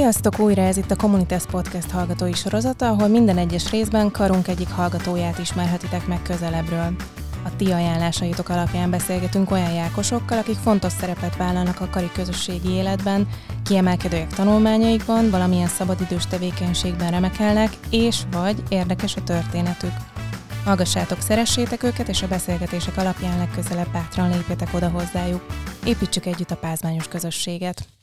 Sziasztok! Újra ez itt a Communitas Podcast hallgatói sorozata, ahol minden egyes részben karunk egyik hallgatóját ismerhetitek meg közelebbről. A ti ajánlásaitok alapján beszélgetünk olyan jákosokkal, akik fontos szerepet vállalnak a kari közösségi életben, kiemelkedőek tanulmányaikban, valamilyen szabadidős tevékenységben remekelnek, és vagy érdekes a történetük. Hallgassátok, szeressétek őket, és a beszélgetések alapján legközelebb bátran lépjetek oda hozzájuk. Építsük együtt a pázmányos közösséget.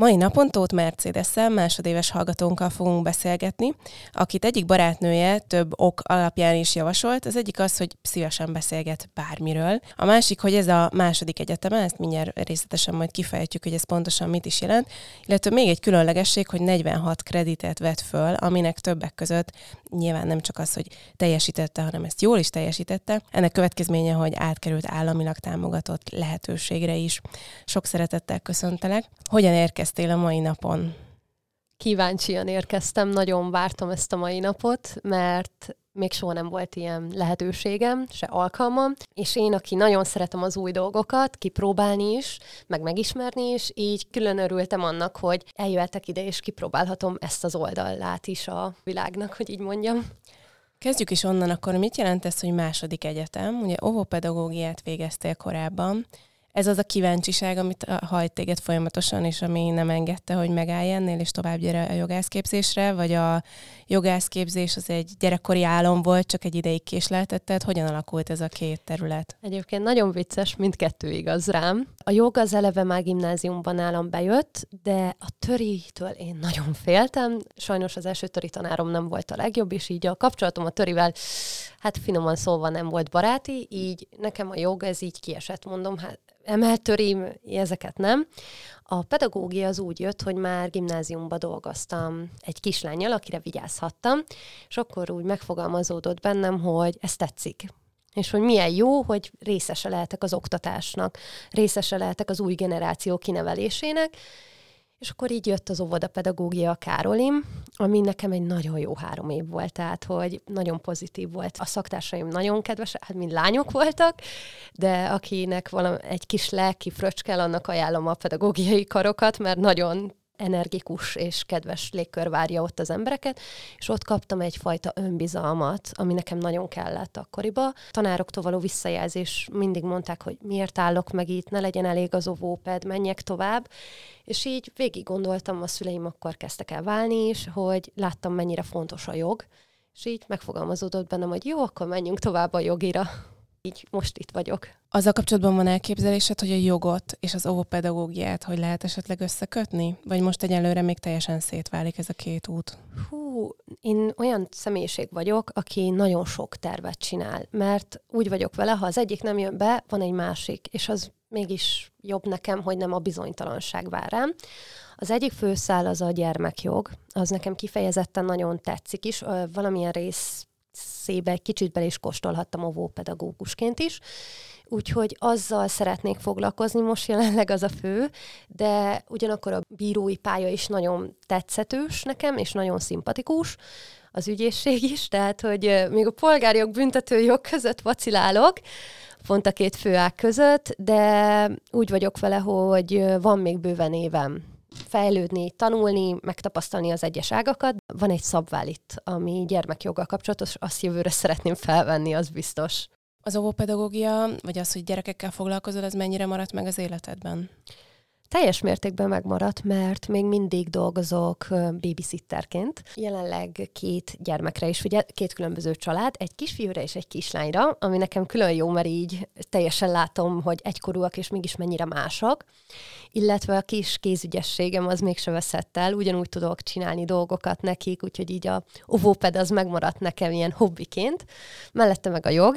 Mai napon Tóth mercedes másodéves hallgatónkkal fogunk beszélgetni, akit egyik barátnője több ok alapján is javasolt. Az egyik az, hogy szívesen beszélget bármiről. A másik, hogy ez a második egyeteme, ezt mindjárt részletesen majd kifejtjük, hogy ez pontosan mit is jelent, illetve még egy különlegesség, hogy 46 kreditet vett föl, aminek többek között nyilván nem csak az, hogy teljesítette, hanem ezt jól is teljesítette. Ennek következménye, hogy átkerült államilag támogatott lehetőségre is. Sok szeretettel köszöntelek. Hogyan érkeztél a mai napon? Kíváncsian érkeztem, nagyon vártam ezt a mai napot, mert még soha nem volt ilyen lehetőségem, se alkalmam, és én, aki nagyon szeretem az új dolgokat, kipróbálni is, meg megismerni is, így külön örültem annak, hogy eljöhetek ide, és kipróbálhatom ezt az oldalát is a világnak, hogy így mondjam. Kezdjük is onnan, akkor mit jelent ez, hogy második egyetem? Ugye óvópedagógiát végeztél korábban, ez az a kíváncsiság, amit hajt téged folyamatosan, és ami nem engedte, hogy megállj ennél, és tovább gyere a jogászképzésre, vagy a jogászképzés az egy gyerekkori álom volt, csak egy ideig késleltetted. Hogyan alakult ez a két terület? Egyébként nagyon vicces, mindkettő igaz rám. A jog az eleve már gimnáziumban nálam bejött, de a töritől én nagyon féltem. Sajnos az első töri tanárom nem volt a legjobb, és így a kapcsolatom a törivel, hát finoman szólva nem volt baráti, így nekem a jog ez így kiesett, mondom, hát emeltörim, ezeket nem. A pedagógia az úgy jött, hogy már gimnáziumban dolgoztam egy kislányjal, akire vigyázhattam, és akkor úgy megfogalmazódott bennem, hogy ez tetszik. És hogy milyen jó, hogy részese lehetek az oktatásnak, részese lehetek az új generáció kinevelésének, és akkor így jött az óvodapedagógia a Károlim, ami nekem egy nagyon jó három év volt, tehát hogy nagyon pozitív volt. A szaktársaim nagyon kedvesek, hát mind lányok voltak, de akinek valami, egy kis lelki fröccskel, annak ajánlom a pedagógiai karokat, mert nagyon energikus és kedves légkör várja ott az embereket, és ott kaptam egyfajta önbizalmat, ami nekem nagyon kellett akkoriba. Tanároktól való visszajelzés mindig mondták, hogy miért állok meg itt, ne legyen elég az óvóped, menjek tovább, és így végig gondoltam, a szüleim akkor kezdtek el válni is, hogy láttam, mennyire fontos a jog, és így megfogalmazódott bennem, hogy jó, akkor menjünk tovább a jogira így most itt vagyok. Azzal kapcsolatban van elképzelésed, hogy a jogot és az óvópedagógiát hogy lehet esetleg összekötni? Vagy most egyelőre még teljesen szétválik ez a két út? Hú, én olyan személyiség vagyok, aki nagyon sok tervet csinál, mert úgy vagyok vele, ha az egyik nem jön be, van egy másik, és az mégis jobb nekem, hogy nem a bizonytalanság vár rám. Az egyik főszál az a gyermekjog, az nekem kifejezetten nagyon tetszik is, valamilyen rész szébe egy kicsit bele is kóstolhattam óvópedagógusként is, úgyhogy azzal szeretnék foglalkozni, most jelenleg az a fő, de ugyanakkor a bírói pálya is nagyon tetszetős nekem, és nagyon szimpatikus, az ügyészség is, tehát, hogy még a polgárjog, büntetőjog között vacilálok, pont a két főág között, de úgy vagyok vele, hogy van még bőven évem fejlődni, tanulni, megtapasztalni az egyes ágakat. Van egy szabvál itt, ami gyermekjoggal kapcsolatos, azt jövőre szeretném felvenni, az biztos. Az óvópedagógia, vagy az, hogy gyerekekkel foglalkozol, ez mennyire maradt meg az életedben? Teljes mértékben megmaradt, mert még mindig dolgozok babysitterként. Jelenleg két gyermekre is, ugye két különböző család, egy kisfiúra és egy kislányra, ami nekem külön jó, mert így teljesen látom, hogy egykorúak és mégis mennyire mások. Illetve a kis kézügyességem az mégsem veszett el, ugyanúgy tudok csinálni dolgokat nekik, úgyhogy így a ovóped az megmaradt nekem ilyen hobbiként. Mellette meg a jog,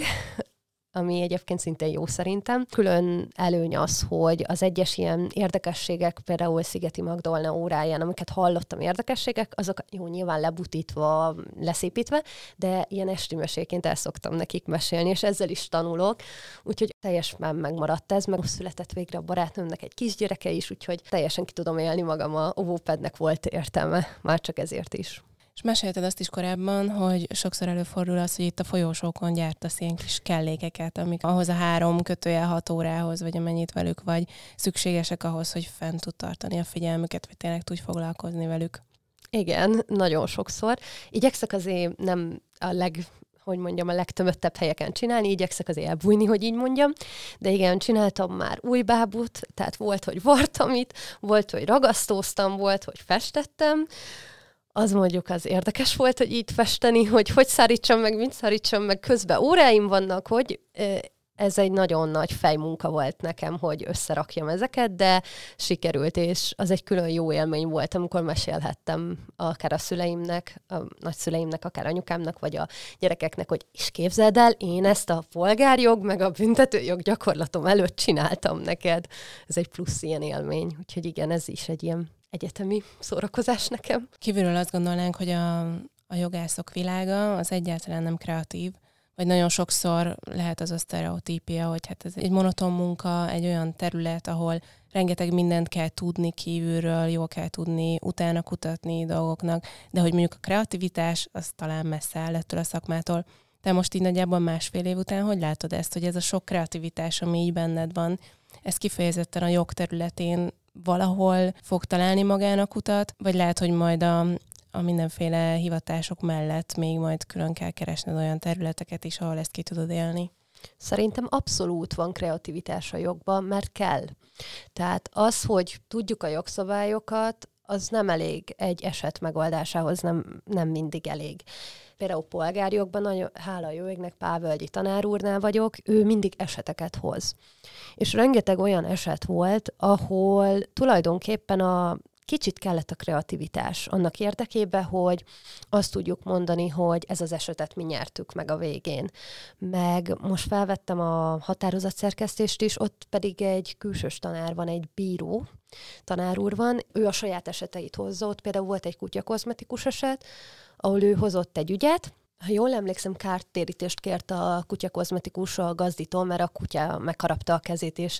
ami egyébként szintén jó szerintem. Külön előny az, hogy az egyes ilyen érdekességek, például Szigeti Magdolna óráján, amiket hallottam érdekességek, azok jó nyilván lebutítva, leszépítve, de ilyen esti meséként el szoktam nekik mesélni, és ezzel is tanulok, úgyhogy teljesen megmaradt ez, meg született végre a barátnőmnek egy kisgyereke is, úgyhogy teljesen ki tudom élni magam, a óvópednek volt értelme, már csak ezért is. És mesélted azt is korábban, hogy sokszor előfordul az, hogy itt a folyósókon gyártasz ilyen kis kellékeket, amik ahhoz a három kötője hat órához, vagy amennyit velük vagy, szükségesek ahhoz, hogy fent tud tartani a figyelmüket, vagy tényleg tudj foglalkozni velük. Igen, nagyon sokszor. Igyekszek azért nem a leg hogy mondjam, a legtömöttebb helyeken csinálni, igyekszek azért elbújni, hogy így mondjam, de igen, csináltam már új bábút, tehát volt, hogy vartam itt, volt, hogy ragasztóztam, volt, hogy festettem, az mondjuk az érdekes volt, hogy itt festeni, hogy hogy szárítsam meg, mint szárítsam meg, közben óráim vannak, hogy ez egy nagyon nagy fejmunka volt nekem, hogy összerakjam ezeket, de sikerült, és az egy külön jó élmény volt, amikor mesélhettem akár a szüleimnek, a nagyszüleimnek, akár anyukámnak, vagy a gyerekeknek, hogy is képzeld el, én ezt a polgárjog, meg a büntetőjog gyakorlatom előtt csináltam neked. Ez egy plusz ilyen élmény, úgyhogy igen, ez is egy ilyen egyetemi szórakozás nekem. Kívülről azt gondolnánk, hogy a, a jogászok világa az egyáltalán nem kreatív, vagy nagyon sokszor lehet az a sztereotípia, hogy hát ez egy monoton munka, egy olyan terület, ahol rengeteg mindent kell tudni kívülről, jól kell tudni utána kutatni dolgoknak, de hogy mondjuk a kreativitás, az talán messze áll ettől a szakmától. Te most így nagyjából másfél év után hogy látod ezt, hogy ez a sok kreativitás, ami így benned van, ez kifejezetten a jogterületén valahol fog találni magának utat, vagy lehet, hogy majd a, a mindenféle hivatások mellett még majd külön kell keresned olyan területeket is, ahol ezt ki tudod élni? Szerintem abszolút van kreativitás a jogban, mert kell. Tehát az, hogy tudjuk a jogszabályokat, az nem elég egy eset megoldásához, nem, nem mindig elég. Például polgárjogban, nagyon, hála jó égnek, Pávölgyi tanár úrnál vagyok, ő mindig eseteket hoz. És rengeteg olyan eset volt, ahol tulajdonképpen a kicsit kellett a kreativitás annak érdekében, hogy azt tudjuk mondani, hogy ez az esetet mi nyertük meg a végén. Meg most felvettem a határozatszerkesztést is, ott pedig egy külsős tanár van, egy bíró, tanár úr van, ő a saját eseteit hozza, ott például volt egy kutya kozmetikus eset, ahol ő hozott egy ügyet, ha jól emlékszem, kártérítést kért a kutya kozmetikus a gazdítól, mert a kutya megharapta a kezét, és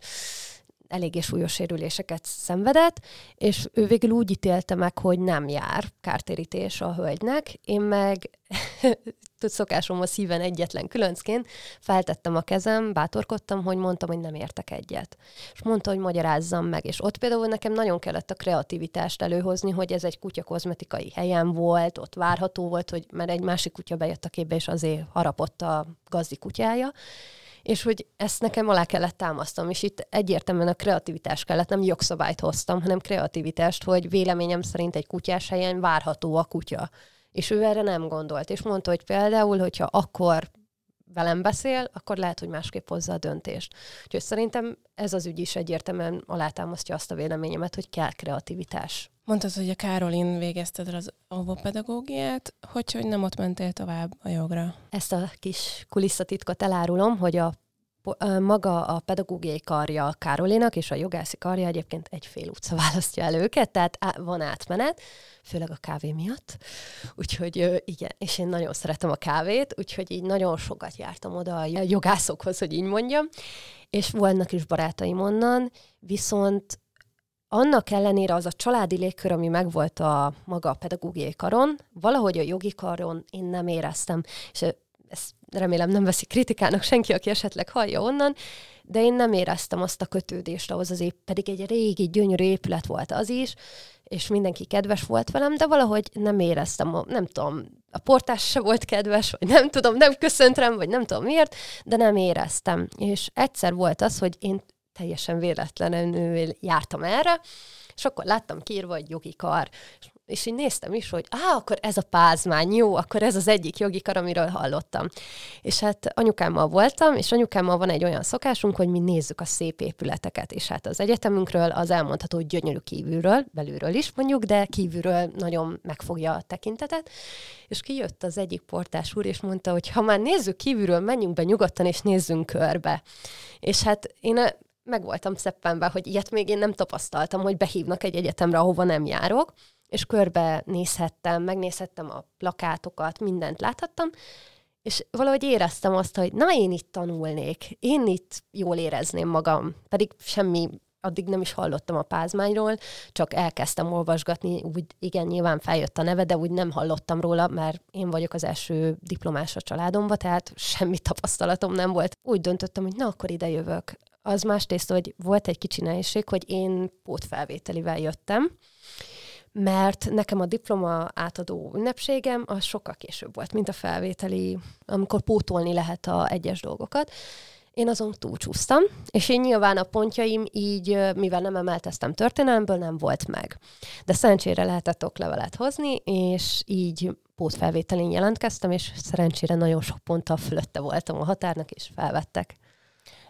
eléggé súlyos sérüléseket szenvedett, és ő végül úgy ítélte meg, hogy nem jár kártérítés a hölgynek. Én meg szokásom a szíven egyetlen különcként, feltettem a kezem, bátorkodtam, hogy mondtam, hogy nem értek egyet. És mondta, hogy magyarázzam meg. És ott például nekem nagyon kellett a kreativitást előhozni, hogy ez egy kutya kozmetikai helyen volt, ott várható volt, hogy mert egy másik kutya bejött a képbe, és azért harapott a gazdi kutyája és hogy ezt nekem alá kellett támasztam, és itt egyértelműen a kreativitás kellett, nem jogszabályt hoztam, hanem kreativitást, hogy véleményem szerint egy kutyás helyen várható a kutya. És ő erre nem gondolt, és mondta, hogy például, hogyha akkor velem beszél, akkor lehet, hogy másképp hozza a döntést. Úgyhogy szerintem ez az ügy is egyértelműen alátámasztja azt a véleményemet, hogy kell kreativitás. Mondtad, hogy a Károlin végezted el az óvópedagógiát, hogy, hogy nem ott mentél tovább a jogra? Ezt a kis kulisszatitkot elárulom, hogy a maga a pedagógiai karja a Károlinak, és a jogászi karja egyébként egy fél utca választja el őket, tehát van átmenet, főleg a kávé miatt. Úgyhogy igen, és én nagyon szeretem a kávét, úgyhogy így nagyon sokat jártam oda a jogászokhoz, hogy így mondjam, és voltak is barátaim onnan, viszont annak ellenére az a családi légkör, ami megvolt a maga a pedagógiai karon, valahogy a jogi karon én nem éreztem, és ezt remélem nem veszi kritikának senki, aki esetleg hallja onnan, de én nem éreztem azt a kötődést ahhoz az épp, pedig egy régi, gyönyörű épület volt az is, és mindenki kedves volt velem, de valahogy nem éreztem, nem tudom, a portás se volt kedves, vagy nem tudom, nem köszönt rám, vagy nem tudom miért, de nem éreztem. És egyszer volt az, hogy én teljesen véletlenül jártam erre, és akkor láttam kiírva, hogy jogi kar. És és így néztem is, hogy á, akkor ez a pázmány, jó, akkor ez az egyik jogi kar, amiről hallottam. És hát anyukámmal voltam, és anyukámmal van egy olyan szokásunk, hogy mi nézzük a szép épületeket, és hát az egyetemünkről az elmondható, hogy gyönyörű kívülről, belülről is mondjuk, de kívülről nagyon megfogja a tekintetet, és kijött az egyik portás úr, és mondta, hogy ha már nézzük kívülről, menjünk be nyugodtan, és nézzünk körbe. És hát én meg voltam szeppenben, hogy ilyet még én nem tapasztaltam, hogy behívnak egy egyetemre, ahova nem járok, és körbe nézhettem, megnézhettem a plakátokat, mindent láthattam, és valahogy éreztem azt, hogy na, én itt tanulnék, én itt jól érezném magam, pedig semmi addig nem is hallottam a pázmányról, csak elkezdtem olvasgatni, úgy igen, nyilván feljött a neve, de úgy nem hallottam róla, mert én vagyok az első diplomás a családomba, tehát semmi tapasztalatom nem volt. Úgy döntöttem, hogy na, akkor ide jövök. Az másrészt, hogy volt egy kicsi nehézség, hogy én pótfelvételivel jöttem, mert nekem a diploma átadó ünnepségem az sokkal később volt, mint a felvételi, amikor pótolni lehet a egyes dolgokat. Én azon túlcsúsztam, és én nyilván a pontjaim így, mivel nem emelteztem történelemből, nem volt meg. De szerencsére lehetett oklevelet hozni, és így pótfelvételén jelentkeztem, és szerencsére nagyon sok ponttal fölötte voltam a határnak, és felvettek.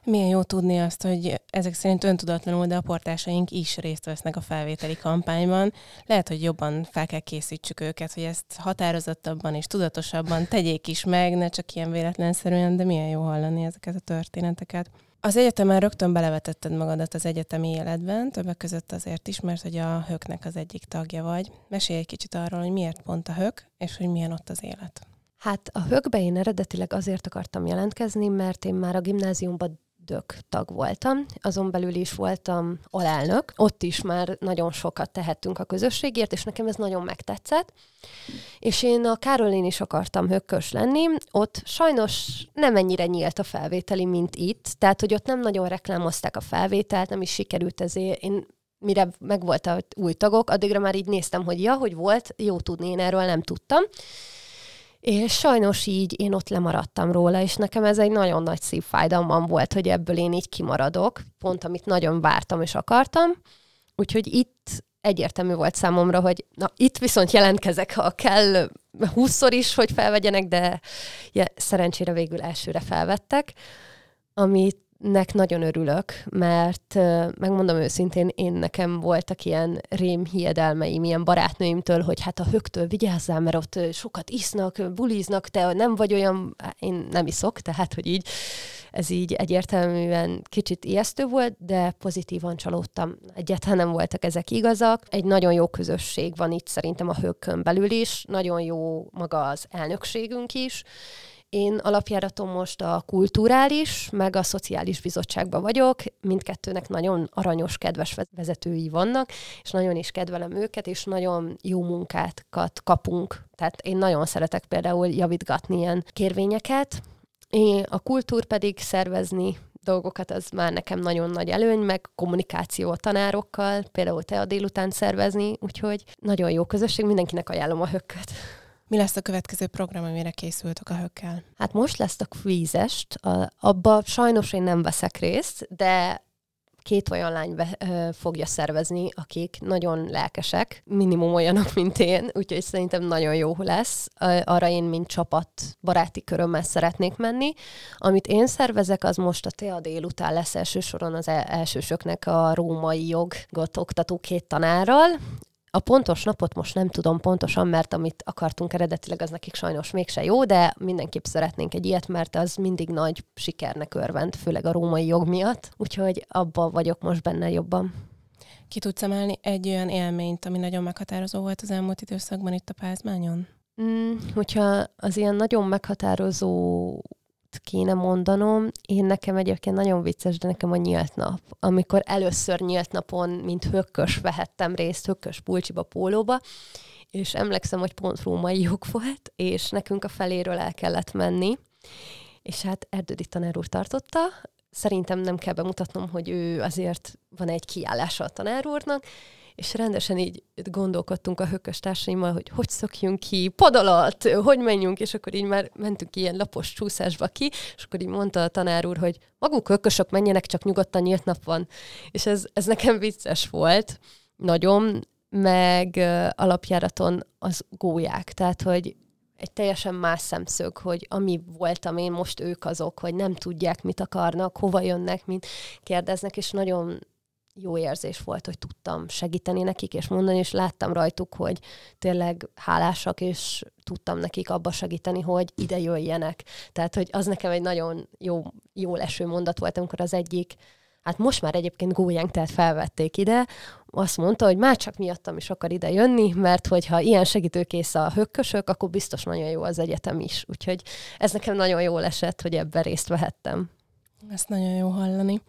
Milyen jó tudni azt, hogy ezek szerint öntudatlanul, de a portásaink is részt vesznek a felvételi kampányban. Lehet, hogy jobban fel kell készítsük őket, hogy ezt határozottabban és tudatosabban tegyék is meg, ne csak ilyen véletlenszerűen, de milyen jó hallani ezeket a történeteket. Az egyetemen rögtön belevetetted magadat az egyetemi életben, többek között azért is, mert hogy a höknek az egyik tagja vagy. Mesélj egy kicsit arról, hogy miért pont a hök, és hogy milyen ott az élet. Hát a hökbe én eredetileg azért akartam jelentkezni, mert én már a gimnáziumban dök tag voltam, azon belül is voltam alelnök, ott is már nagyon sokat tehettünk a közösségért, és nekem ez nagyon megtetszett. És én a Károlén is akartam hökkös lenni, ott sajnos nem ennyire nyílt a felvételi, mint itt, tehát hogy ott nem nagyon reklámozták a felvételt, nem is sikerült ezért, én mire megvolt a új tagok, addigra már így néztem, hogy ja, hogy volt, jó tudni, én erről nem tudtam. És sajnos így én ott lemaradtam róla, és nekem ez egy nagyon nagy szívfájdalmam volt, hogy ebből én így kimaradok, pont amit nagyon vártam és akartam. Úgyhogy itt egyértelmű volt számomra, hogy na, itt viszont jelentkezek, ha kell, húszszor is, hogy felvegyenek, de ja, szerencsére végül elsőre felvettek, amit nek nagyon örülök, mert megmondom őszintén, én nekem voltak ilyen rém hiedelmeim, ilyen barátnőimtől, hogy hát a högtől vigyázzál, mert ott sokat isznak, buliznak, te nem vagy olyan, én nem iszok, tehát hogy így ez így egyértelműen kicsit ijesztő volt, de pozitívan csalódtam. Egyáltalán nem voltak ezek igazak. Egy nagyon jó közösség van itt szerintem a hökkön belül is, nagyon jó maga az elnökségünk is, én alapjáratom most a kulturális, meg a szociális bizottságban vagyok. Mindkettőnek nagyon aranyos, kedves vezetői vannak, és nagyon is kedvelem őket, és nagyon jó munkákat kapunk. Tehát én nagyon szeretek például javítgatni ilyen kérvényeket. Én a kultúr pedig szervezni dolgokat, az már nekem nagyon nagy előny, meg kommunikáció a tanárokkal, például te a délután szervezni, úgyhogy nagyon jó közösség, mindenkinek ajánlom a hökköt. Mi lesz a következő program, amire készültök a hökkel? Hát most lesz a kvízest, abba sajnos én nem veszek részt, de két olyan lány be, ö, fogja szervezni, akik nagyon lelkesek, minimum olyanok, mint én, úgyhogy szerintem nagyon jó lesz. Arra én, mint csapat, baráti körömmel szeretnék menni. Amit én szervezek, az most a TEA délután lesz elsősoron az e-, elsősöknek a római jogot oktató két tanárral. A pontos napot most nem tudom pontosan, mert amit akartunk eredetileg, az nekik sajnos mégse jó, de mindenképp szeretnénk egy ilyet, mert az mindig nagy sikernek örvend, főleg a római jog miatt, úgyhogy abban vagyok most benne jobban. Ki tudsz emelni egy olyan élményt, ami nagyon meghatározó volt az elmúlt időszakban itt a Pázmányon? Mm, hogyha az ilyen nagyon meghatározó kéne mondanom, én nekem egyébként nagyon vicces, de nekem a nyílt nap. Amikor először nyílt napon, mint hökkös vehettem részt, hökkös pulcsiba, pólóba, és emlékszem, hogy pont római jog volt, és nekünk a feléről el kellett menni, és hát Erdődi tanár úr tartotta, szerintem nem kell bemutatnom, hogy ő azért van egy kiállása a tanár úrnak, és rendesen így gondolkodtunk a hökös társaimmal, hogy hogy szokjunk ki, pad alatt, hogy menjünk, és akkor így már mentünk ilyen lapos csúszásba ki, és akkor így mondta a tanár úr, hogy maguk hökösök menjenek, csak nyugodtan nyílt nap van. És ez, ez nekem vicces volt, nagyon, meg alapjáraton az gólyák, tehát, hogy egy teljesen más szemszög, hogy ami voltam én, most ők azok, hogy nem tudják, mit akarnak, hova jönnek, mint kérdeznek, és nagyon jó érzés volt, hogy tudtam segíteni nekik, és mondani, és láttam rajtuk, hogy tényleg hálásak, és tudtam nekik abba segíteni, hogy ide jöjjenek. Tehát, hogy az nekem egy nagyon jó, jó leső mondat volt, amikor az egyik, hát most már egyébként gólyánk, tehát felvették ide, azt mondta, hogy már csak miattam is akar ide jönni, mert hogyha ilyen segítőkész a hökkösök, akkor biztos nagyon jó az egyetem is. Úgyhogy ez nekem nagyon jól esett, hogy ebben részt vehettem. Ezt nagyon jó hallani.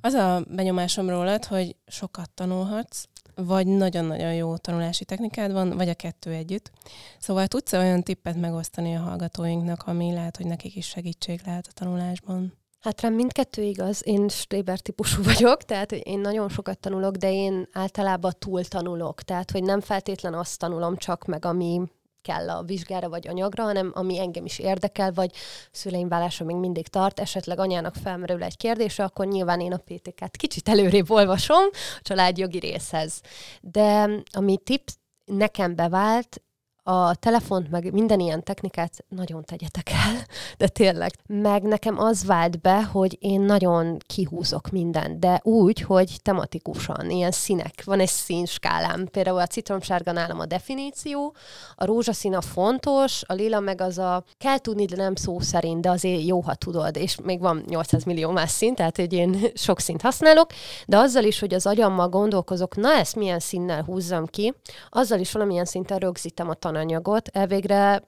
Az a benyomásom rólad, hogy sokat tanulhatsz, vagy nagyon-nagyon jó tanulási technikád van, vagy a kettő együtt. Szóval tudsz olyan tippet megosztani a hallgatóinknak, ami lehet, hogy nekik is segítség lehet a tanulásban? Hát rám mindkettő igaz. Én Stréber típusú vagyok, tehát én nagyon sokat tanulok, de én általában túl tanulok. Tehát, hogy nem feltétlen azt tanulom csak meg, ami kell a vizsgára vagy anyagra, hanem ami engem is érdekel, vagy szüleim vállása még mindig tart, esetleg anyának felmerül egy kérdése, akkor nyilván én a PTK-t kicsit előrébb olvasom a családjogi részhez. De ami tipp nekem bevált, a telefont, meg minden ilyen technikát nagyon tegyetek el, de tényleg. Meg nekem az vált be, hogy én nagyon kihúzok mindent, de úgy, hogy tematikusan, ilyen színek. Van egy színskálám, például a citromsárga nálam a definíció, a rózsaszín a fontos, a lila meg az a kell tudni, de nem szó szerint, de azért jó, ha tudod, és még van 800 millió más szín, tehát hogy én sok színt használok, de azzal is, hogy az agyammal gondolkozok, na ezt milyen színnel húzzam ki, azzal is valamilyen szinten rögzítem a tananyag anyagot, elvégre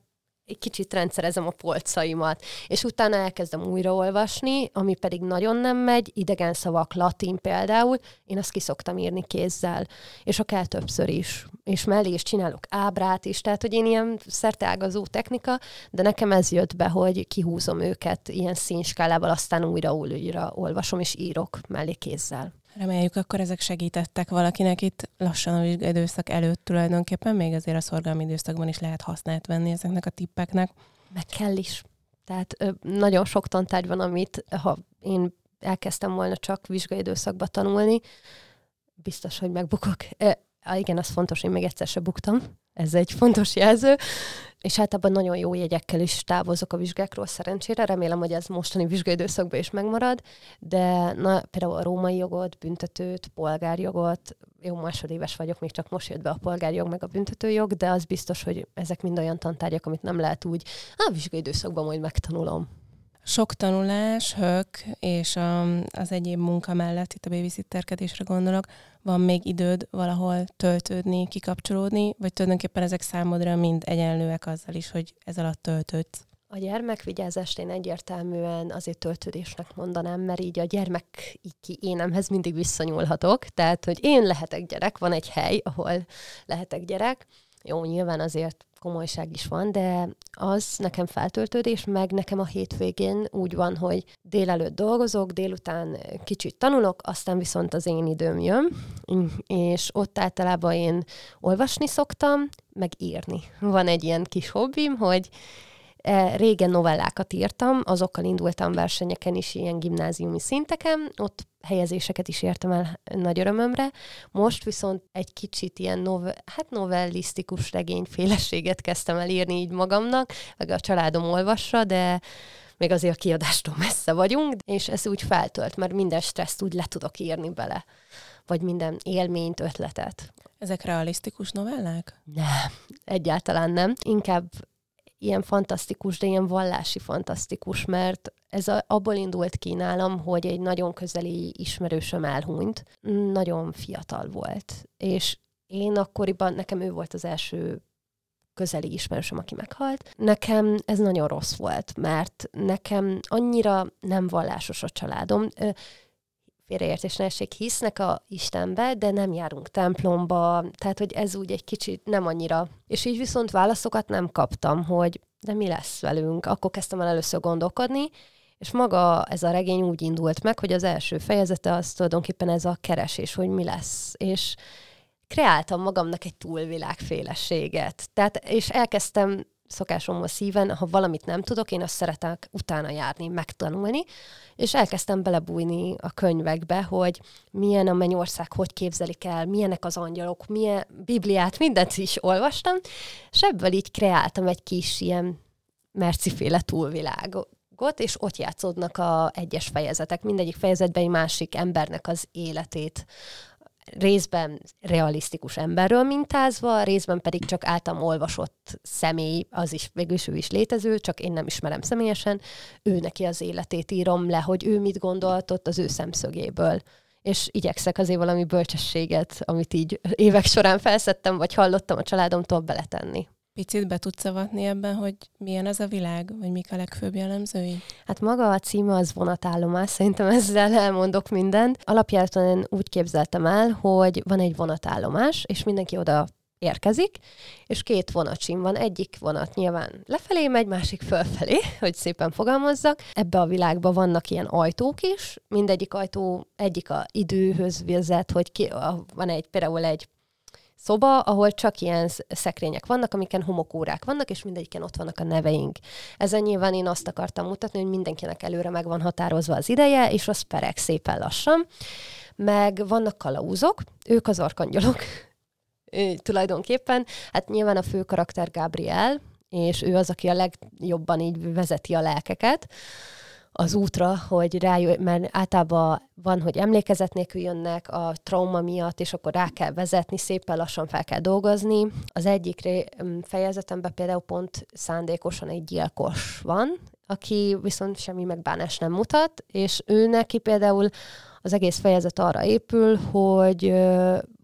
egy kicsit rendszerezem a polcaimat, és utána elkezdem újraolvasni, ami pedig nagyon nem megy, idegen szavak, latin például, én azt kiszoktam írni kézzel, és akár többször is, és mellé is csinálok ábrát is, tehát hogy én ilyen szerteágazó technika, de nekem ez jött be, hogy kihúzom őket ilyen színskálával, aztán újra újra olvasom és írok mellé kézzel. Reméljük, akkor ezek segítettek valakinek itt lassan a időszak előtt tulajdonképpen, még azért a szorgalmi időszakban is lehet használt venni ezeknek a tippeknek. Meg kell is. Tehát ö, nagyon sok tantárgy van, amit ha én elkezdtem volna csak vizsgai időszakba tanulni, biztos, hogy megbukok. E, igen, az fontos, én még egyszer se buktam. Ez egy fontos jelző és általában nagyon jó jegyekkel is távozok a vizsgákról szerencsére. Remélem, hogy ez mostani vizsgaidőszakban is megmarad, de na, például a római jogot, büntetőt, polgárjogot, jó másodéves vagyok, még csak most jött be a polgárjog meg a büntetőjog, de az biztos, hogy ezek mind olyan tantárgyak, amit nem lehet úgy, a vizsgaidőszakban majd megtanulom sok tanulás, hök és a, az egyéb munka mellett, itt a babysitterkedésre gondolok, van még időd valahol töltődni, kikapcsolódni, vagy tulajdonképpen ezek számodra mind egyenlőek azzal is, hogy ez alatt töltődsz? A gyermekvigyázást én egyértelműen azért töltődésnek mondanám, mert így a gyermek így ki énemhez mindig visszanyúlhatok. Tehát, hogy én lehetek gyerek, van egy hely, ahol lehetek gyerek. Jó, nyilván azért komolyság is van, de az nekem feltöltődés, meg nekem a hétvégén úgy van, hogy délelőtt dolgozok, délután kicsit tanulok, aztán viszont az én időm jön, és ott általában én olvasni szoktam, meg írni. Van egy ilyen kis hobbim, hogy régen novellákat írtam, azokkal indultam versenyeken is, ilyen gimnáziumi szinteken, ott helyezéseket is értem el nagy örömömre. Most viszont egy kicsit ilyen nove, hát novellisztikus regényféleséget kezdtem el írni így magamnak, meg a családom olvassa, de még azért a kiadástól messze vagyunk, és ez úgy feltölt, mert minden stresszt úgy le tudok írni bele, vagy minden élményt, ötletet. Ezek realisztikus novellák? Nem, egyáltalán nem. Inkább ilyen fantasztikus, de ilyen vallási fantasztikus, mert ez a, abból indult ki nálam, hogy egy nagyon közeli ismerősöm elhunyt. Nagyon fiatal volt, és én akkoriban, nekem ő volt az első közeli ismerősöm, aki meghalt. Nekem ez nagyon rossz volt, mert nekem annyira nem vallásos a családom félreértés ne essék, hisznek a Istenbe, de nem járunk templomba, tehát hogy ez úgy egy kicsit nem annyira. És így viszont válaszokat nem kaptam, hogy de mi lesz velünk. Akkor kezdtem el először gondolkodni, és maga ez a regény úgy indult meg, hogy az első fejezete az tulajdonképpen ez a keresés, hogy mi lesz. És kreáltam magamnak egy túlvilágféleséget. Tehát, és elkezdtem szokásommal szíven, ha valamit nem tudok, én azt szeretek utána járni, megtanulni, és elkezdtem belebújni a könyvekbe, hogy milyen a mennyország, hogy képzelik el, milyenek az angyalok, milyen Bibliát, mindent is olvastam, és ebből így kreáltam egy kis ilyen merciféle túlvilágot, és ott játszódnak a egyes fejezetek. Mindegyik fejezetben egy másik embernek az életét részben realisztikus emberről mintázva, részben pedig csak általam olvasott személy, az is végül is ő is létező, csak én nem ismerem személyesen, ő neki az életét írom le, hogy ő mit gondoltott az ő szemszögéből és igyekszek azért valami bölcsességet, amit így évek során felszettem, vagy hallottam a családomtól beletenni. Picit be tudsz avatni ebben, hogy milyen ez a világ, vagy mik a legfőbb jellemzői? Hát maga a címe az vonatállomás, szerintem ezzel elmondok mindent. Alapjáraton én úgy képzeltem el, hogy van egy vonatállomás, és mindenki oda érkezik, és két vonatsim van. Egyik vonat nyilván lefelé megy, másik fölfelé, hogy szépen fogalmazzak. Ebbe a világban vannak ilyen ajtók is, mindegyik ajtó egyik a időhöz vezet, hogy ki, van egy például egy szoba, ahol csak ilyen szekrények vannak, amiken homokórák vannak, és mindegyiken ott vannak a neveink. Ezen nyilván én azt akartam mutatni, hogy mindenkinek előre meg van határozva az ideje, és az pereg szépen lassan. Meg vannak kalauzok, ők az arkangyalok, tulajdonképpen. Hát nyilván a fő karakter Gabriel, és ő az, aki a legjobban így vezeti a lelkeket az útra, hogy rájön, mert általában van, hogy emlékezet nélkül jönnek a trauma miatt, és akkor rá kell vezetni, szépen lassan fel kell dolgozni. Az egyik fejezetemben például pont szándékosan egy gyilkos van, aki viszont semmi megbánás nem mutat, és ő neki például az egész fejezet arra épül, hogy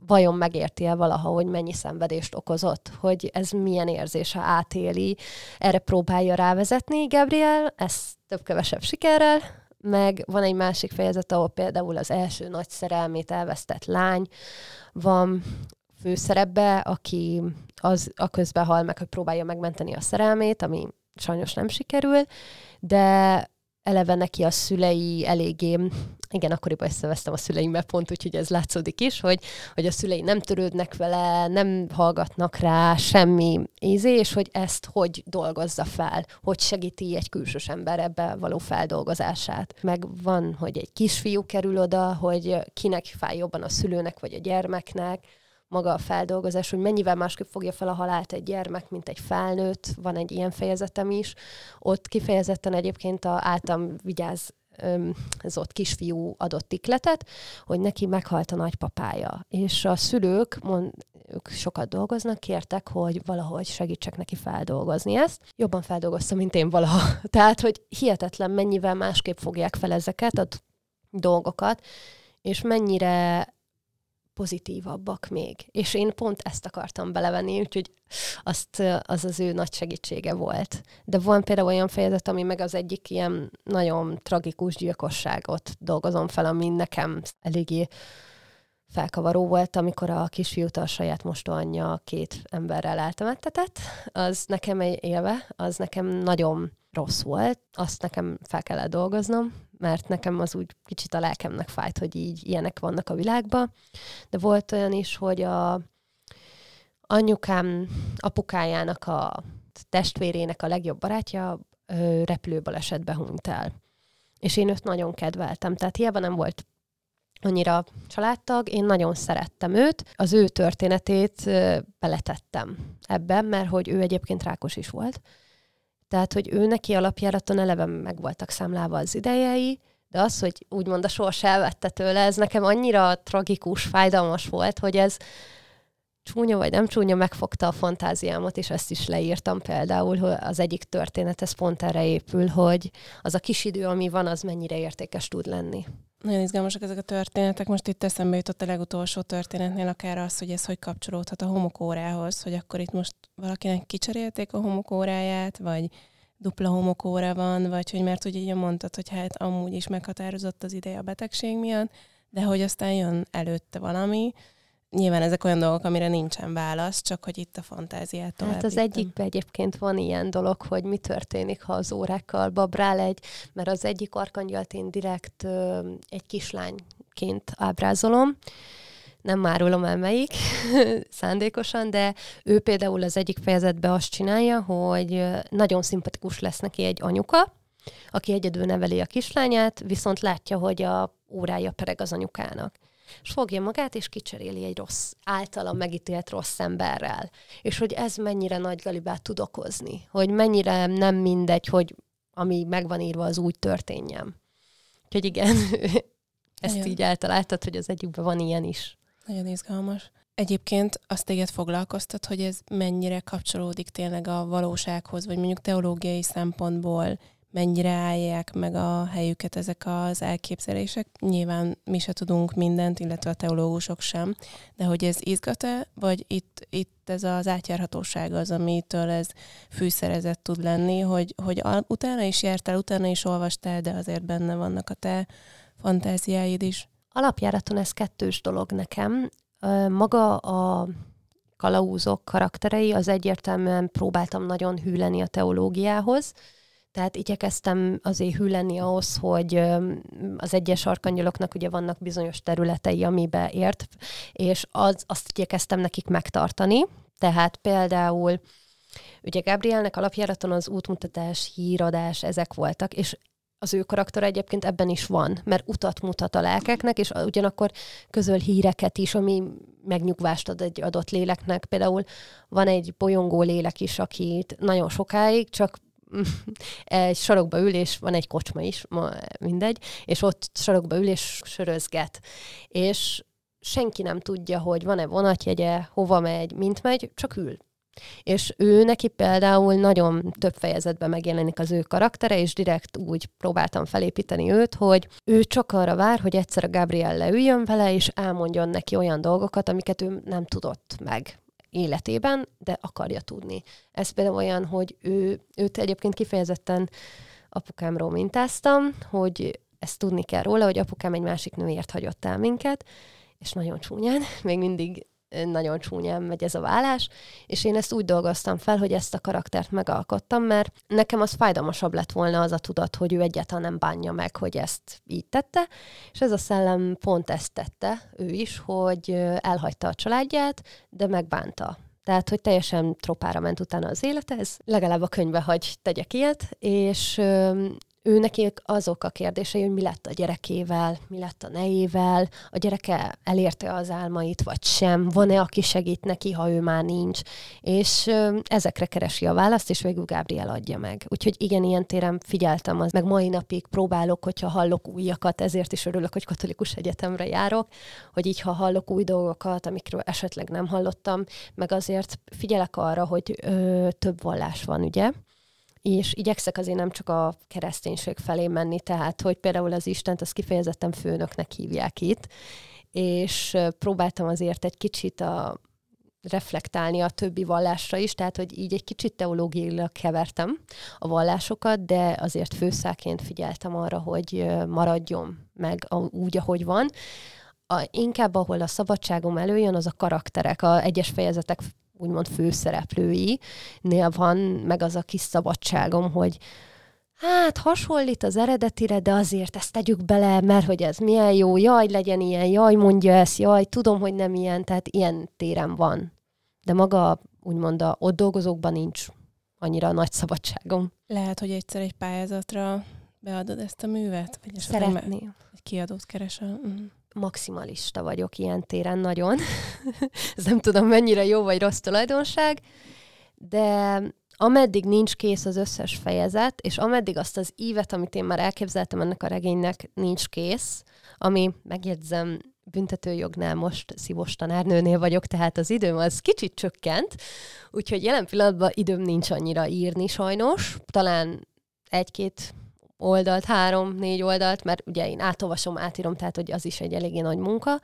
vajon megérti-e valaha, hogy mennyi szenvedést okozott, hogy ez milyen érzés, ha átéli. Erre próbálja rávezetni Gabriel, ez több-kevesebb sikerrel, meg van egy másik fejezet, ahol például az első nagy szerelmét elvesztett lány van főszerepbe, aki az a közben hal meg, hogy próbálja megmenteni a szerelmét, ami sajnos nem sikerül, de eleve neki a szülei eléggé, igen, akkoriban összevesztem a szüleimmel pont, úgyhogy ez látszódik is, hogy, hogy a szülei nem törődnek vele, nem hallgatnak rá semmi ízé, és hogy ezt hogy dolgozza fel, hogy segíti egy külsős ember ebbe való feldolgozását. Meg van, hogy egy kisfiú kerül oda, hogy kinek fáj jobban a szülőnek vagy a gyermeknek, maga a feldolgozás, hogy mennyivel másképp fogja fel a halált egy gyermek, mint egy felnőtt, van egy ilyen fejezetem is. Ott kifejezetten egyébként a általam vigyáz ez ott kisfiú adott tikletet, hogy neki meghalt a nagypapája. És a szülők, mond, ők sokat dolgoznak, kértek, hogy valahogy segítsek neki feldolgozni ezt. Jobban feldolgoztam, mint én valaha. Tehát, hogy hihetetlen mennyivel másképp fogják fel ezeket a dolgokat, és mennyire pozitívabbak még. És én pont ezt akartam belevenni, úgyhogy azt, az az ő nagy segítsége volt. De van például olyan fejezet, ami meg az egyik ilyen nagyon tragikus gyilkosságot dolgozom fel, ami nekem eléggé felkavaró volt, amikor a kisfiút a saját mostoanyja két emberrel eltemettetett. Az nekem egy élve, az nekem nagyon rossz volt, azt nekem fel kellett dolgoznom, mert nekem az úgy kicsit a lelkemnek fájt, hogy így ilyenek vannak a világban. De volt olyan is, hogy a anyukám apukájának a testvérének a legjobb barátja repülőbalesetbe hunyt el. És én őt nagyon kedveltem, tehát hiába nem volt annyira családtag, én nagyon szerettem őt, az ő történetét beletettem ebben, mert hogy ő egyébként rákos is volt, tehát, hogy ő neki alapjáraton eleve meg voltak számlálva az idejei, de az, hogy úgymond a sors elvette tőle, ez nekem annyira tragikus, fájdalmas volt, hogy ez csúnya vagy nem csúnya, megfogta a fantáziámat, és ezt is leírtam például, hogy az egyik történet, ez pont erre épül, hogy az a kis idő, ami van, az mennyire értékes tud lenni. Nagyon izgalmasak ezek a történetek. Most itt eszembe jutott a legutolsó történetnél akár az, hogy ez hogy kapcsolódhat a homokórához, hogy akkor itt most valakinek kicserélték a homokóráját, vagy dupla homokóra van, vagy hogy mert ugye mondtad, hogy hát amúgy is meghatározott az ideje a betegség miatt, de hogy aztán jön előtte valami, Nyilván ezek olyan dolgok, amire nincsen válasz, csak hogy itt a fantáziát tovább. Hát az egyikben egyébként van ilyen dolog, hogy mi történik, ha az órákkal babrál egy, mert az egyik arkangyalt én direkt ö, egy kislányként ábrázolom, nem árulom el melyik szándékosan, de ő például az egyik fejezetben azt csinálja, hogy nagyon szimpatikus lesz neki egy anyuka, aki egyedül neveli a kislányát, viszont látja, hogy a órája pereg az anyukának és fogja magát, és kicseréli egy rossz, általa megítélt rossz emberrel. És hogy ez mennyire nagy galibát tud okozni, hogy mennyire nem mindegy, hogy ami megvan írva, az úgy történjen. Úgyhogy igen, ezt Nagyon. így eltaláltad, hogy az egyikben van ilyen is. Nagyon izgalmas. Egyébként azt téged foglalkoztat, hogy ez mennyire kapcsolódik tényleg a valósághoz, vagy mondjuk teológiai szempontból mennyire állják meg a helyüket ezek az elképzelések. Nyilván mi se tudunk mindent, illetve a teológusok sem, de hogy ez izgat-e, vagy itt, itt ez az átjárhatóság az, amitől ez fűszerezett tud lenni, hogy, hogy utána is jártál, utána is olvastál, de azért benne vannak a te fantáziáid is. Alapjáraton ez kettős dolog nekem. Maga a kalauzok karakterei, az egyértelműen próbáltam nagyon hű lenni a teológiához, tehát igyekeztem azért hű lenni ahhoz, hogy az egyes arkangyaloknak ugye vannak bizonyos területei, amibe ért, és az, azt igyekeztem nekik megtartani. Tehát például ugye Gabrielnek alapjáraton az útmutatás, híradás, ezek voltak, és az ő karakter egyébként ebben is van, mert utat mutat a lelkeknek, és ugyanakkor közöl híreket is, ami megnyugvást ad egy adott léleknek. Például van egy bolyongó lélek is, akit nagyon sokáig csak egy sarokba ül, és van egy kocsma is, ma mindegy, és ott sarokba ül, és sörözget. És senki nem tudja, hogy van-e vonatjegye, hova megy, mint megy, csak ül. És ő neki például nagyon több fejezetben megjelenik az ő karaktere, és direkt úgy próbáltam felépíteni őt, hogy ő csak arra vár, hogy egyszer a Gabriel leüljön vele, és elmondjon neki olyan dolgokat, amiket ő nem tudott meg életében, de akarja tudni. Ez például olyan, hogy ő, őt egyébként kifejezetten apukámról mintáztam, hogy ezt tudni kell róla, hogy apukám egy másik nőért hagyott el minket, és nagyon csúnyán, még mindig nagyon csúnyán megy ez a vállás, és én ezt úgy dolgoztam fel, hogy ezt a karaktert megalkottam, mert nekem az fájdalmasabb lett volna az a tudat, hogy ő egyáltalán nem bánja meg, hogy ezt így tette, és ez a szellem pont ezt tette, ő is, hogy elhagyta a családját, de megbánta. Tehát, hogy teljesen tropára ment utána az élete, ez legalább a könyvbe hagy tegyek ilyet, és ő neki azok a kérdései, hogy mi lett a gyerekével, mi lett a nejével, a gyereke elérte az álmait, vagy sem, van-e, aki segít neki, ha ő már nincs, és ezekre keresi a választ, és végül Gabriel adja meg. Úgyhogy igen, ilyen téren figyeltem, az meg mai napig próbálok, hogyha hallok újakat, ezért is örülök, hogy katolikus egyetemre járok, hogy így, ha hallok új dolgokat, amikről esetleg nem hallottam, meg azért figyelek arra, hogy ö, több vallás van, ugye? És igyekszek azért nem csak a kereszténység felé menni, tehát hogy például az Istent az kifejezetten főnöknek hívják itt, és próbáltam azért egy kicsit a, reflektálni a többi vallásra is, tehát hogy így egy kicsit teológiailag kevertem a vallásokat, de azért főszáként figyeltem arra, hogy maradjon meg úgy, ahogy van. A, inkább ahol a szabadságom előjön, az a karakterek, a egyes fejezetek úgymond főszereplői-nél van meg az a kis szabadságom, hogy hát hasonlít az eredetire, de azért ezt tegyük bele, mert hogy ez milyen jó, jaj, legyen ilyen, jaj, mondja ezt, jaj, tudom, hogy nem ilyen, tehát ilyen téren van. De maga úgymond a ott dolgozókban nincs annyira nagy szabadságom. Lehet, hogy egyszer egy pályázatra beadod ezt a művet? Vagy Szeretném. Egy kiadót keresel? Mm maximalista vagyok ilyen téren nagyon. Ez nem tudom mennyire jó vagy rossz tulajdonság, de ameddig nincs kész az összes fejezet, és ameddig azt az ívet, amit én már elképzeltem ennek a regénynek, nincs kész, ami, megjegyzem, büntetőjognál most szívos tanárnőnél vagyok, tehát az időm az kicsit csökkent, úgyhogy jelen pillanatban időm nincs annyira írni sajnos, talán egy-két oldalt, három-négy oldalt, mert ugye én átolvasom, átírom, tehát hogy az is egy eléggé nagy munka,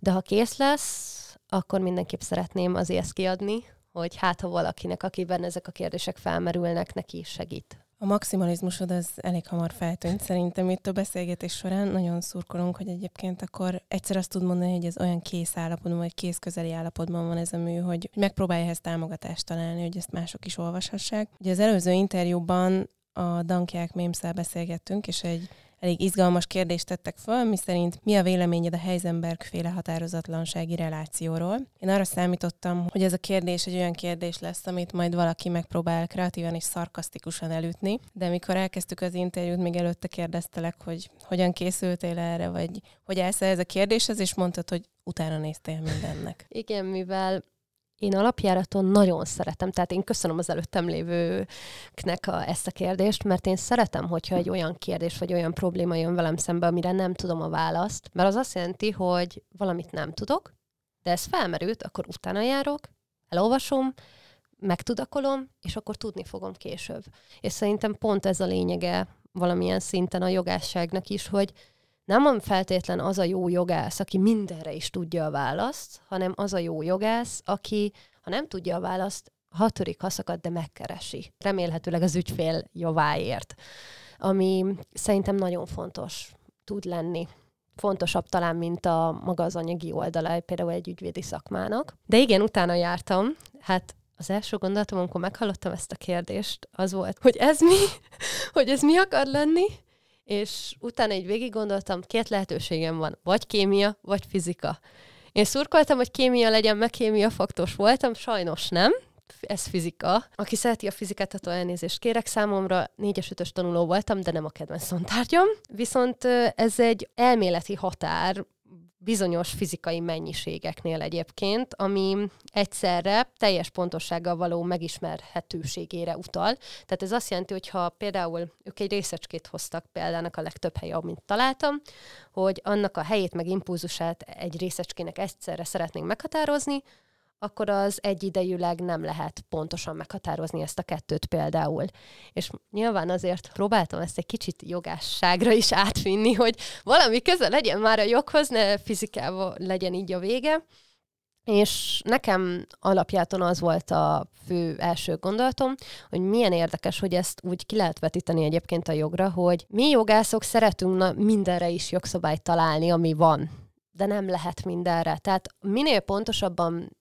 de ha kész lesz, akkor mindenképp szeretném azért ezt kiadni, hogy hát ha valakinek, akiben ezek a kérdések felmerülnek, neki is segít. A maximalizmusod az elég hamar feltűnt szerintem itt a beszélgetés során. Nagyon szurkolunk, hogy egyébként akkor egyszer azt tud mondani, hogy ez olyan kész állapotban, vagy kész közeli állapotban van ez a mű, hogy megpróbálja ehhez támogatást találni, hogy ezt mások is olvashassák. Ugye az előző interjúban a Dankják Mémszel beszélgettünk, és egy elég izgalmas kérdést tettek föl, mi szerint mi a véleményed a Heisenberg féle határozatlansági relációról. Én arra számítottam, hogy ez a kérdés egy olyan kérdés lesz, amit majd valaki megpróbál kreatívan és szarkasztikusan elütni, de mikor elkezdtük az interjút, még előtte kérdeztelek, hogy hogyan készültél erre, vagy hogy állsz ez a kérdéshez, és mondtad, hogy utána néztél mindennek. Igen, mivel én alapjáraton nagyon szeretem, tehát én köszönöm az előttem lévőknek a, ezt a kérdést, mert én szeretem, hogyha egy olyan kérdés vagy olyan probléma jön velem szembe, amire nem tudom a választ, mert az azt jelenti, hogy valamit nem tudok, de ez felmerült, akkor utána járok, elolvasom, megtudakolom, és akkor tudni fogom később. És szerintem pont ez a lényege valamilyen szinten a jogásságnak is, hogy nem feltétlen az a jó jogász, aki mindenre is tudja a választ, hanem az a jó jogász, aki, ha nem tudja a választ, ha törik, ha szakad, de megkeresi. Remélhetőleg az ügyfél javáért. Ami szerintem nagyon fontos tud lenni fontosabb talán, mint a maga az anyagi oldala, például egy ügyvédi szakmának. De igen, utána jártam, hát az első gondolatom, amikor meghallottam ezt a kérdést, az volt, hogy ez mi? hogy ez mi akar lenni? És utána egy végig gondoltam, két lehetőségem van, vagy kémia, vagy fizika. Én szurkoltam, hogy kémia legyen, meg kémia faktos voltam, sajnos nem, ez fizika. Aki szereti a fizikát, attól elnézést kérek. Számomra 4-es 5 tanuló voltam, de nem a kedvenc tantárgyam. Viszont ez egy elméleti határ, bizonyos fizikai mennyiségeknél egyébként, ami egyszerre teljes pontossággal való megismerhetőségére utal. Tehát ez azt jelenti, hogy ha például ők egy részecskét hoztak példának a legtöbb helye, amint találtam, hogy annak a helyét meg impulzusát egy részecskének egyszerre szeretnénk meghatározni, akkor az egyidejűleg nem lehet pontosan meghatározni ezt a kettőt például. És nyilván azért próbáltam ezt egy kicsit jogásságra is átvinni, hogy valami köze legyen már a joghoz, ne fizikával legyen így a vége. És nekem alapjáton az volt a fő első gondolatom, hogy milyen érdekes, hogy ezt úgy ki lehet vetíteni egyébként a jogra, hogy mi jogászok szeretünk na, mindenre is jogszabályt találni, ami van de nem lehet mindenre. Tehát minél pontosabban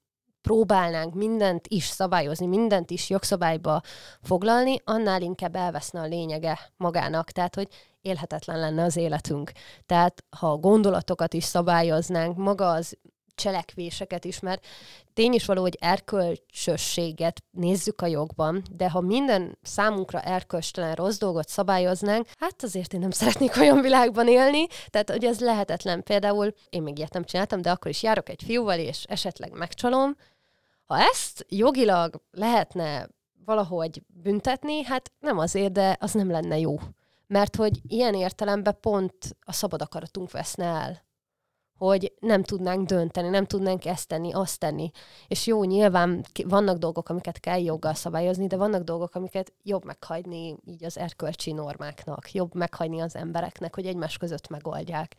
próbálnánk mindent is szabályozni, mindent is jogszabályba foglalni, annál inkább elveszne a lényege magának. Tehát, hogy élhetetlen lenne az életünk. Tehát, ha a gondolatokat is szabályoznánk, maga az cselekvéseket is, mert tény is való, hogy erkölcsösséget nézzük a jogban, de ha minden számunkra erkölcstelen rossz dolgot szabályoznánk, hát azért én nem szeretnék olyan világban élni, tehát hogy ez lehetetlen. Például én még ilyet nem csináltam, de akkor is járok egy fiúval, és esetleg megcsalom, ha ezt jogilag lehetne valahogy büntetni, hát nem azért, de az nem lenne jó. Mert hogy ilyen értelemben pont a szabad akaratunk veszne el. Hogy nem tudnánk dönteni, nem tudnánk ezt tenni, azt tenni. És jó, nyilván vannak dolgok, amiket kell joggal szabályozni, de vannak dolgok, amiket jobb meghagyni így az erkölcsi normáknak, jobb meghagyni az embereknek, hogy egymás között megoldják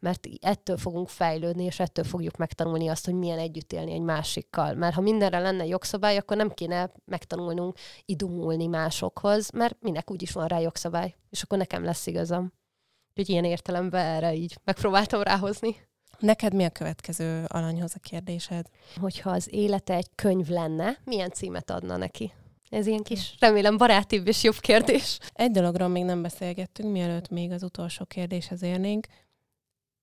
mert ettől fogunk fejlődni, és ettől fogjuk megtanulni azt, hogy milyen együtt élni egy másikkal. Mert ha mindenre lenne jogszabály, akkor nem kéne megtanulnunk idumulni másokhoz, mert minek úgyis van rá jogszabály, és akkor nekem lesz igazam. Úgyhogy ilyen értelemben erre így megpróbáltam ráhozni. Neked mi a következő alanyhoz a kérdésed? Hogyha az élete egy könyv lenne, milyen címet adna neki? Ez ilyen kis, remélem barátibb és jobb kérdés. Egy dologról még nem beszélgettünk, mielőtt még az utolsó kérdéshez érnénk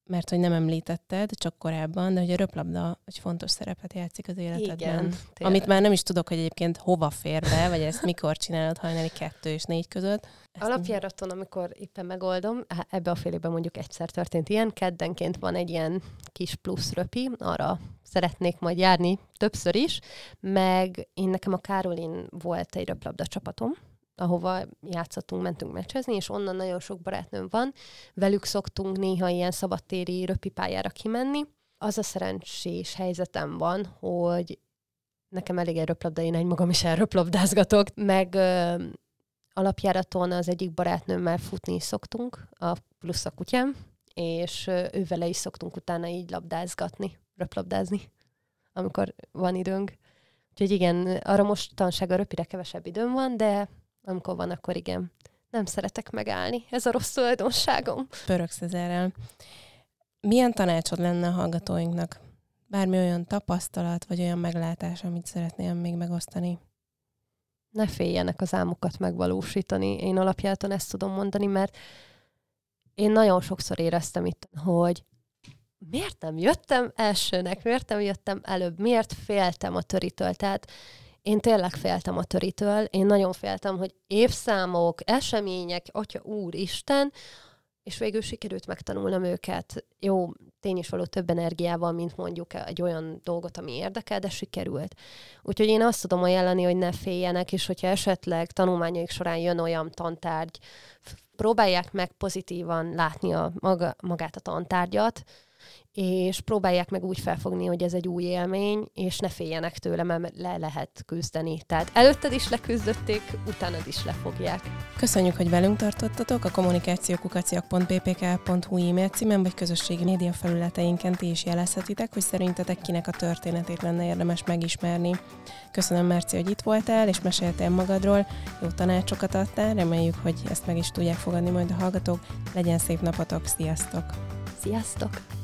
mert hogy nem említetted, csak korábban, de hogy a röplabda egy fontos szerepet játszik az életedben. Igen, amit már nem is tudok, hogy egyébként hova fér be, vagy ezt mikor csinálod hajnali kettő és négy között. Ezt Alapjáraton, amikor éppen megoldom, ebbe a fél évben mondjuk egyszer történt ilyen, keddenként van egy ilyen kis plusz röpi, arra szeretnék majd járni többször is, meg én nekem a Károlin volt egy röplabda csapatom, ahova játszottunk, mentünk meccsezni, és onnan nagyon sok barátnőm van. Velük szoktunk néha ilyen szabadtéri röpipályára kimenni. Az a szerencsés helyzetem van, hogy nekem elég egy röplabda, én egy magam is elröplabdázgatok, meg ö, alapjáraton az egyik barátnőmmel futni is szoktunk, a plusz a kutyám, és ö, ővele is szoktunk utána így labdázgatni, röplabdázni, amikor van időnk. Úgyhogy igen, arra mostanság a röpire kevesebb időm van, de amikor van, akkor igen. Nem szeretek megállni. Ez a rossz tulajdonságom. Pöröksz ezerrel. Milyen tanácsod lenne a hallgatóinknak? Bármi olyan tapasztalat, vagy olyan meglátás, amit szeretnél még megosztani? Ne féljenek az álmukat megvalósítani. Én alapjáton ezt tudom mondani, mert én nagyon sokszor éreztem itt, hogy miért nem jöttem elsőnek, miért nem jöttem előbb, miért féltem a töritől. Tehát én tényleg féltem a töritől, én nagyon féltem, hogy évszámok, események, atya úristen, és végül sikerült megtanulnom őket. Jó, tény is való több energiával, mint mondjuk egy olyan dolgot, ami érdekel, de sikerült. Úgyhogy én azt tudom ajánlani, hogy ne féljenek, és hogyha esetleg tanulmányaik során jön olyan tantárgy, próbálják meg pozitívan látni a maga, magát a tantárgyat, és próbálják meg úgy felfogni, hogy ez egy új élmény, és ne féljenek tőle, mert le lehet küzdeni. Tehát előtted is leküzdötték, utánad is lefogják. Köszönjük, hogy velünk tartottatok. A kommunikációkukaciak.ppk.hu e-mail címen vagy közösségi média felületeinken ti is jelezhetitek, hogy szerintetek kinek a történetét lenne érdemes megismerni. Köszönöm, Merci, hogy itt voltál, és meséltél magadról, jó tanácsokat adtál, reméljük, hogy ezt meg is tudják fogadni majd a hallgatók. Legyen szép napotok, sziasztok! Sziasztok!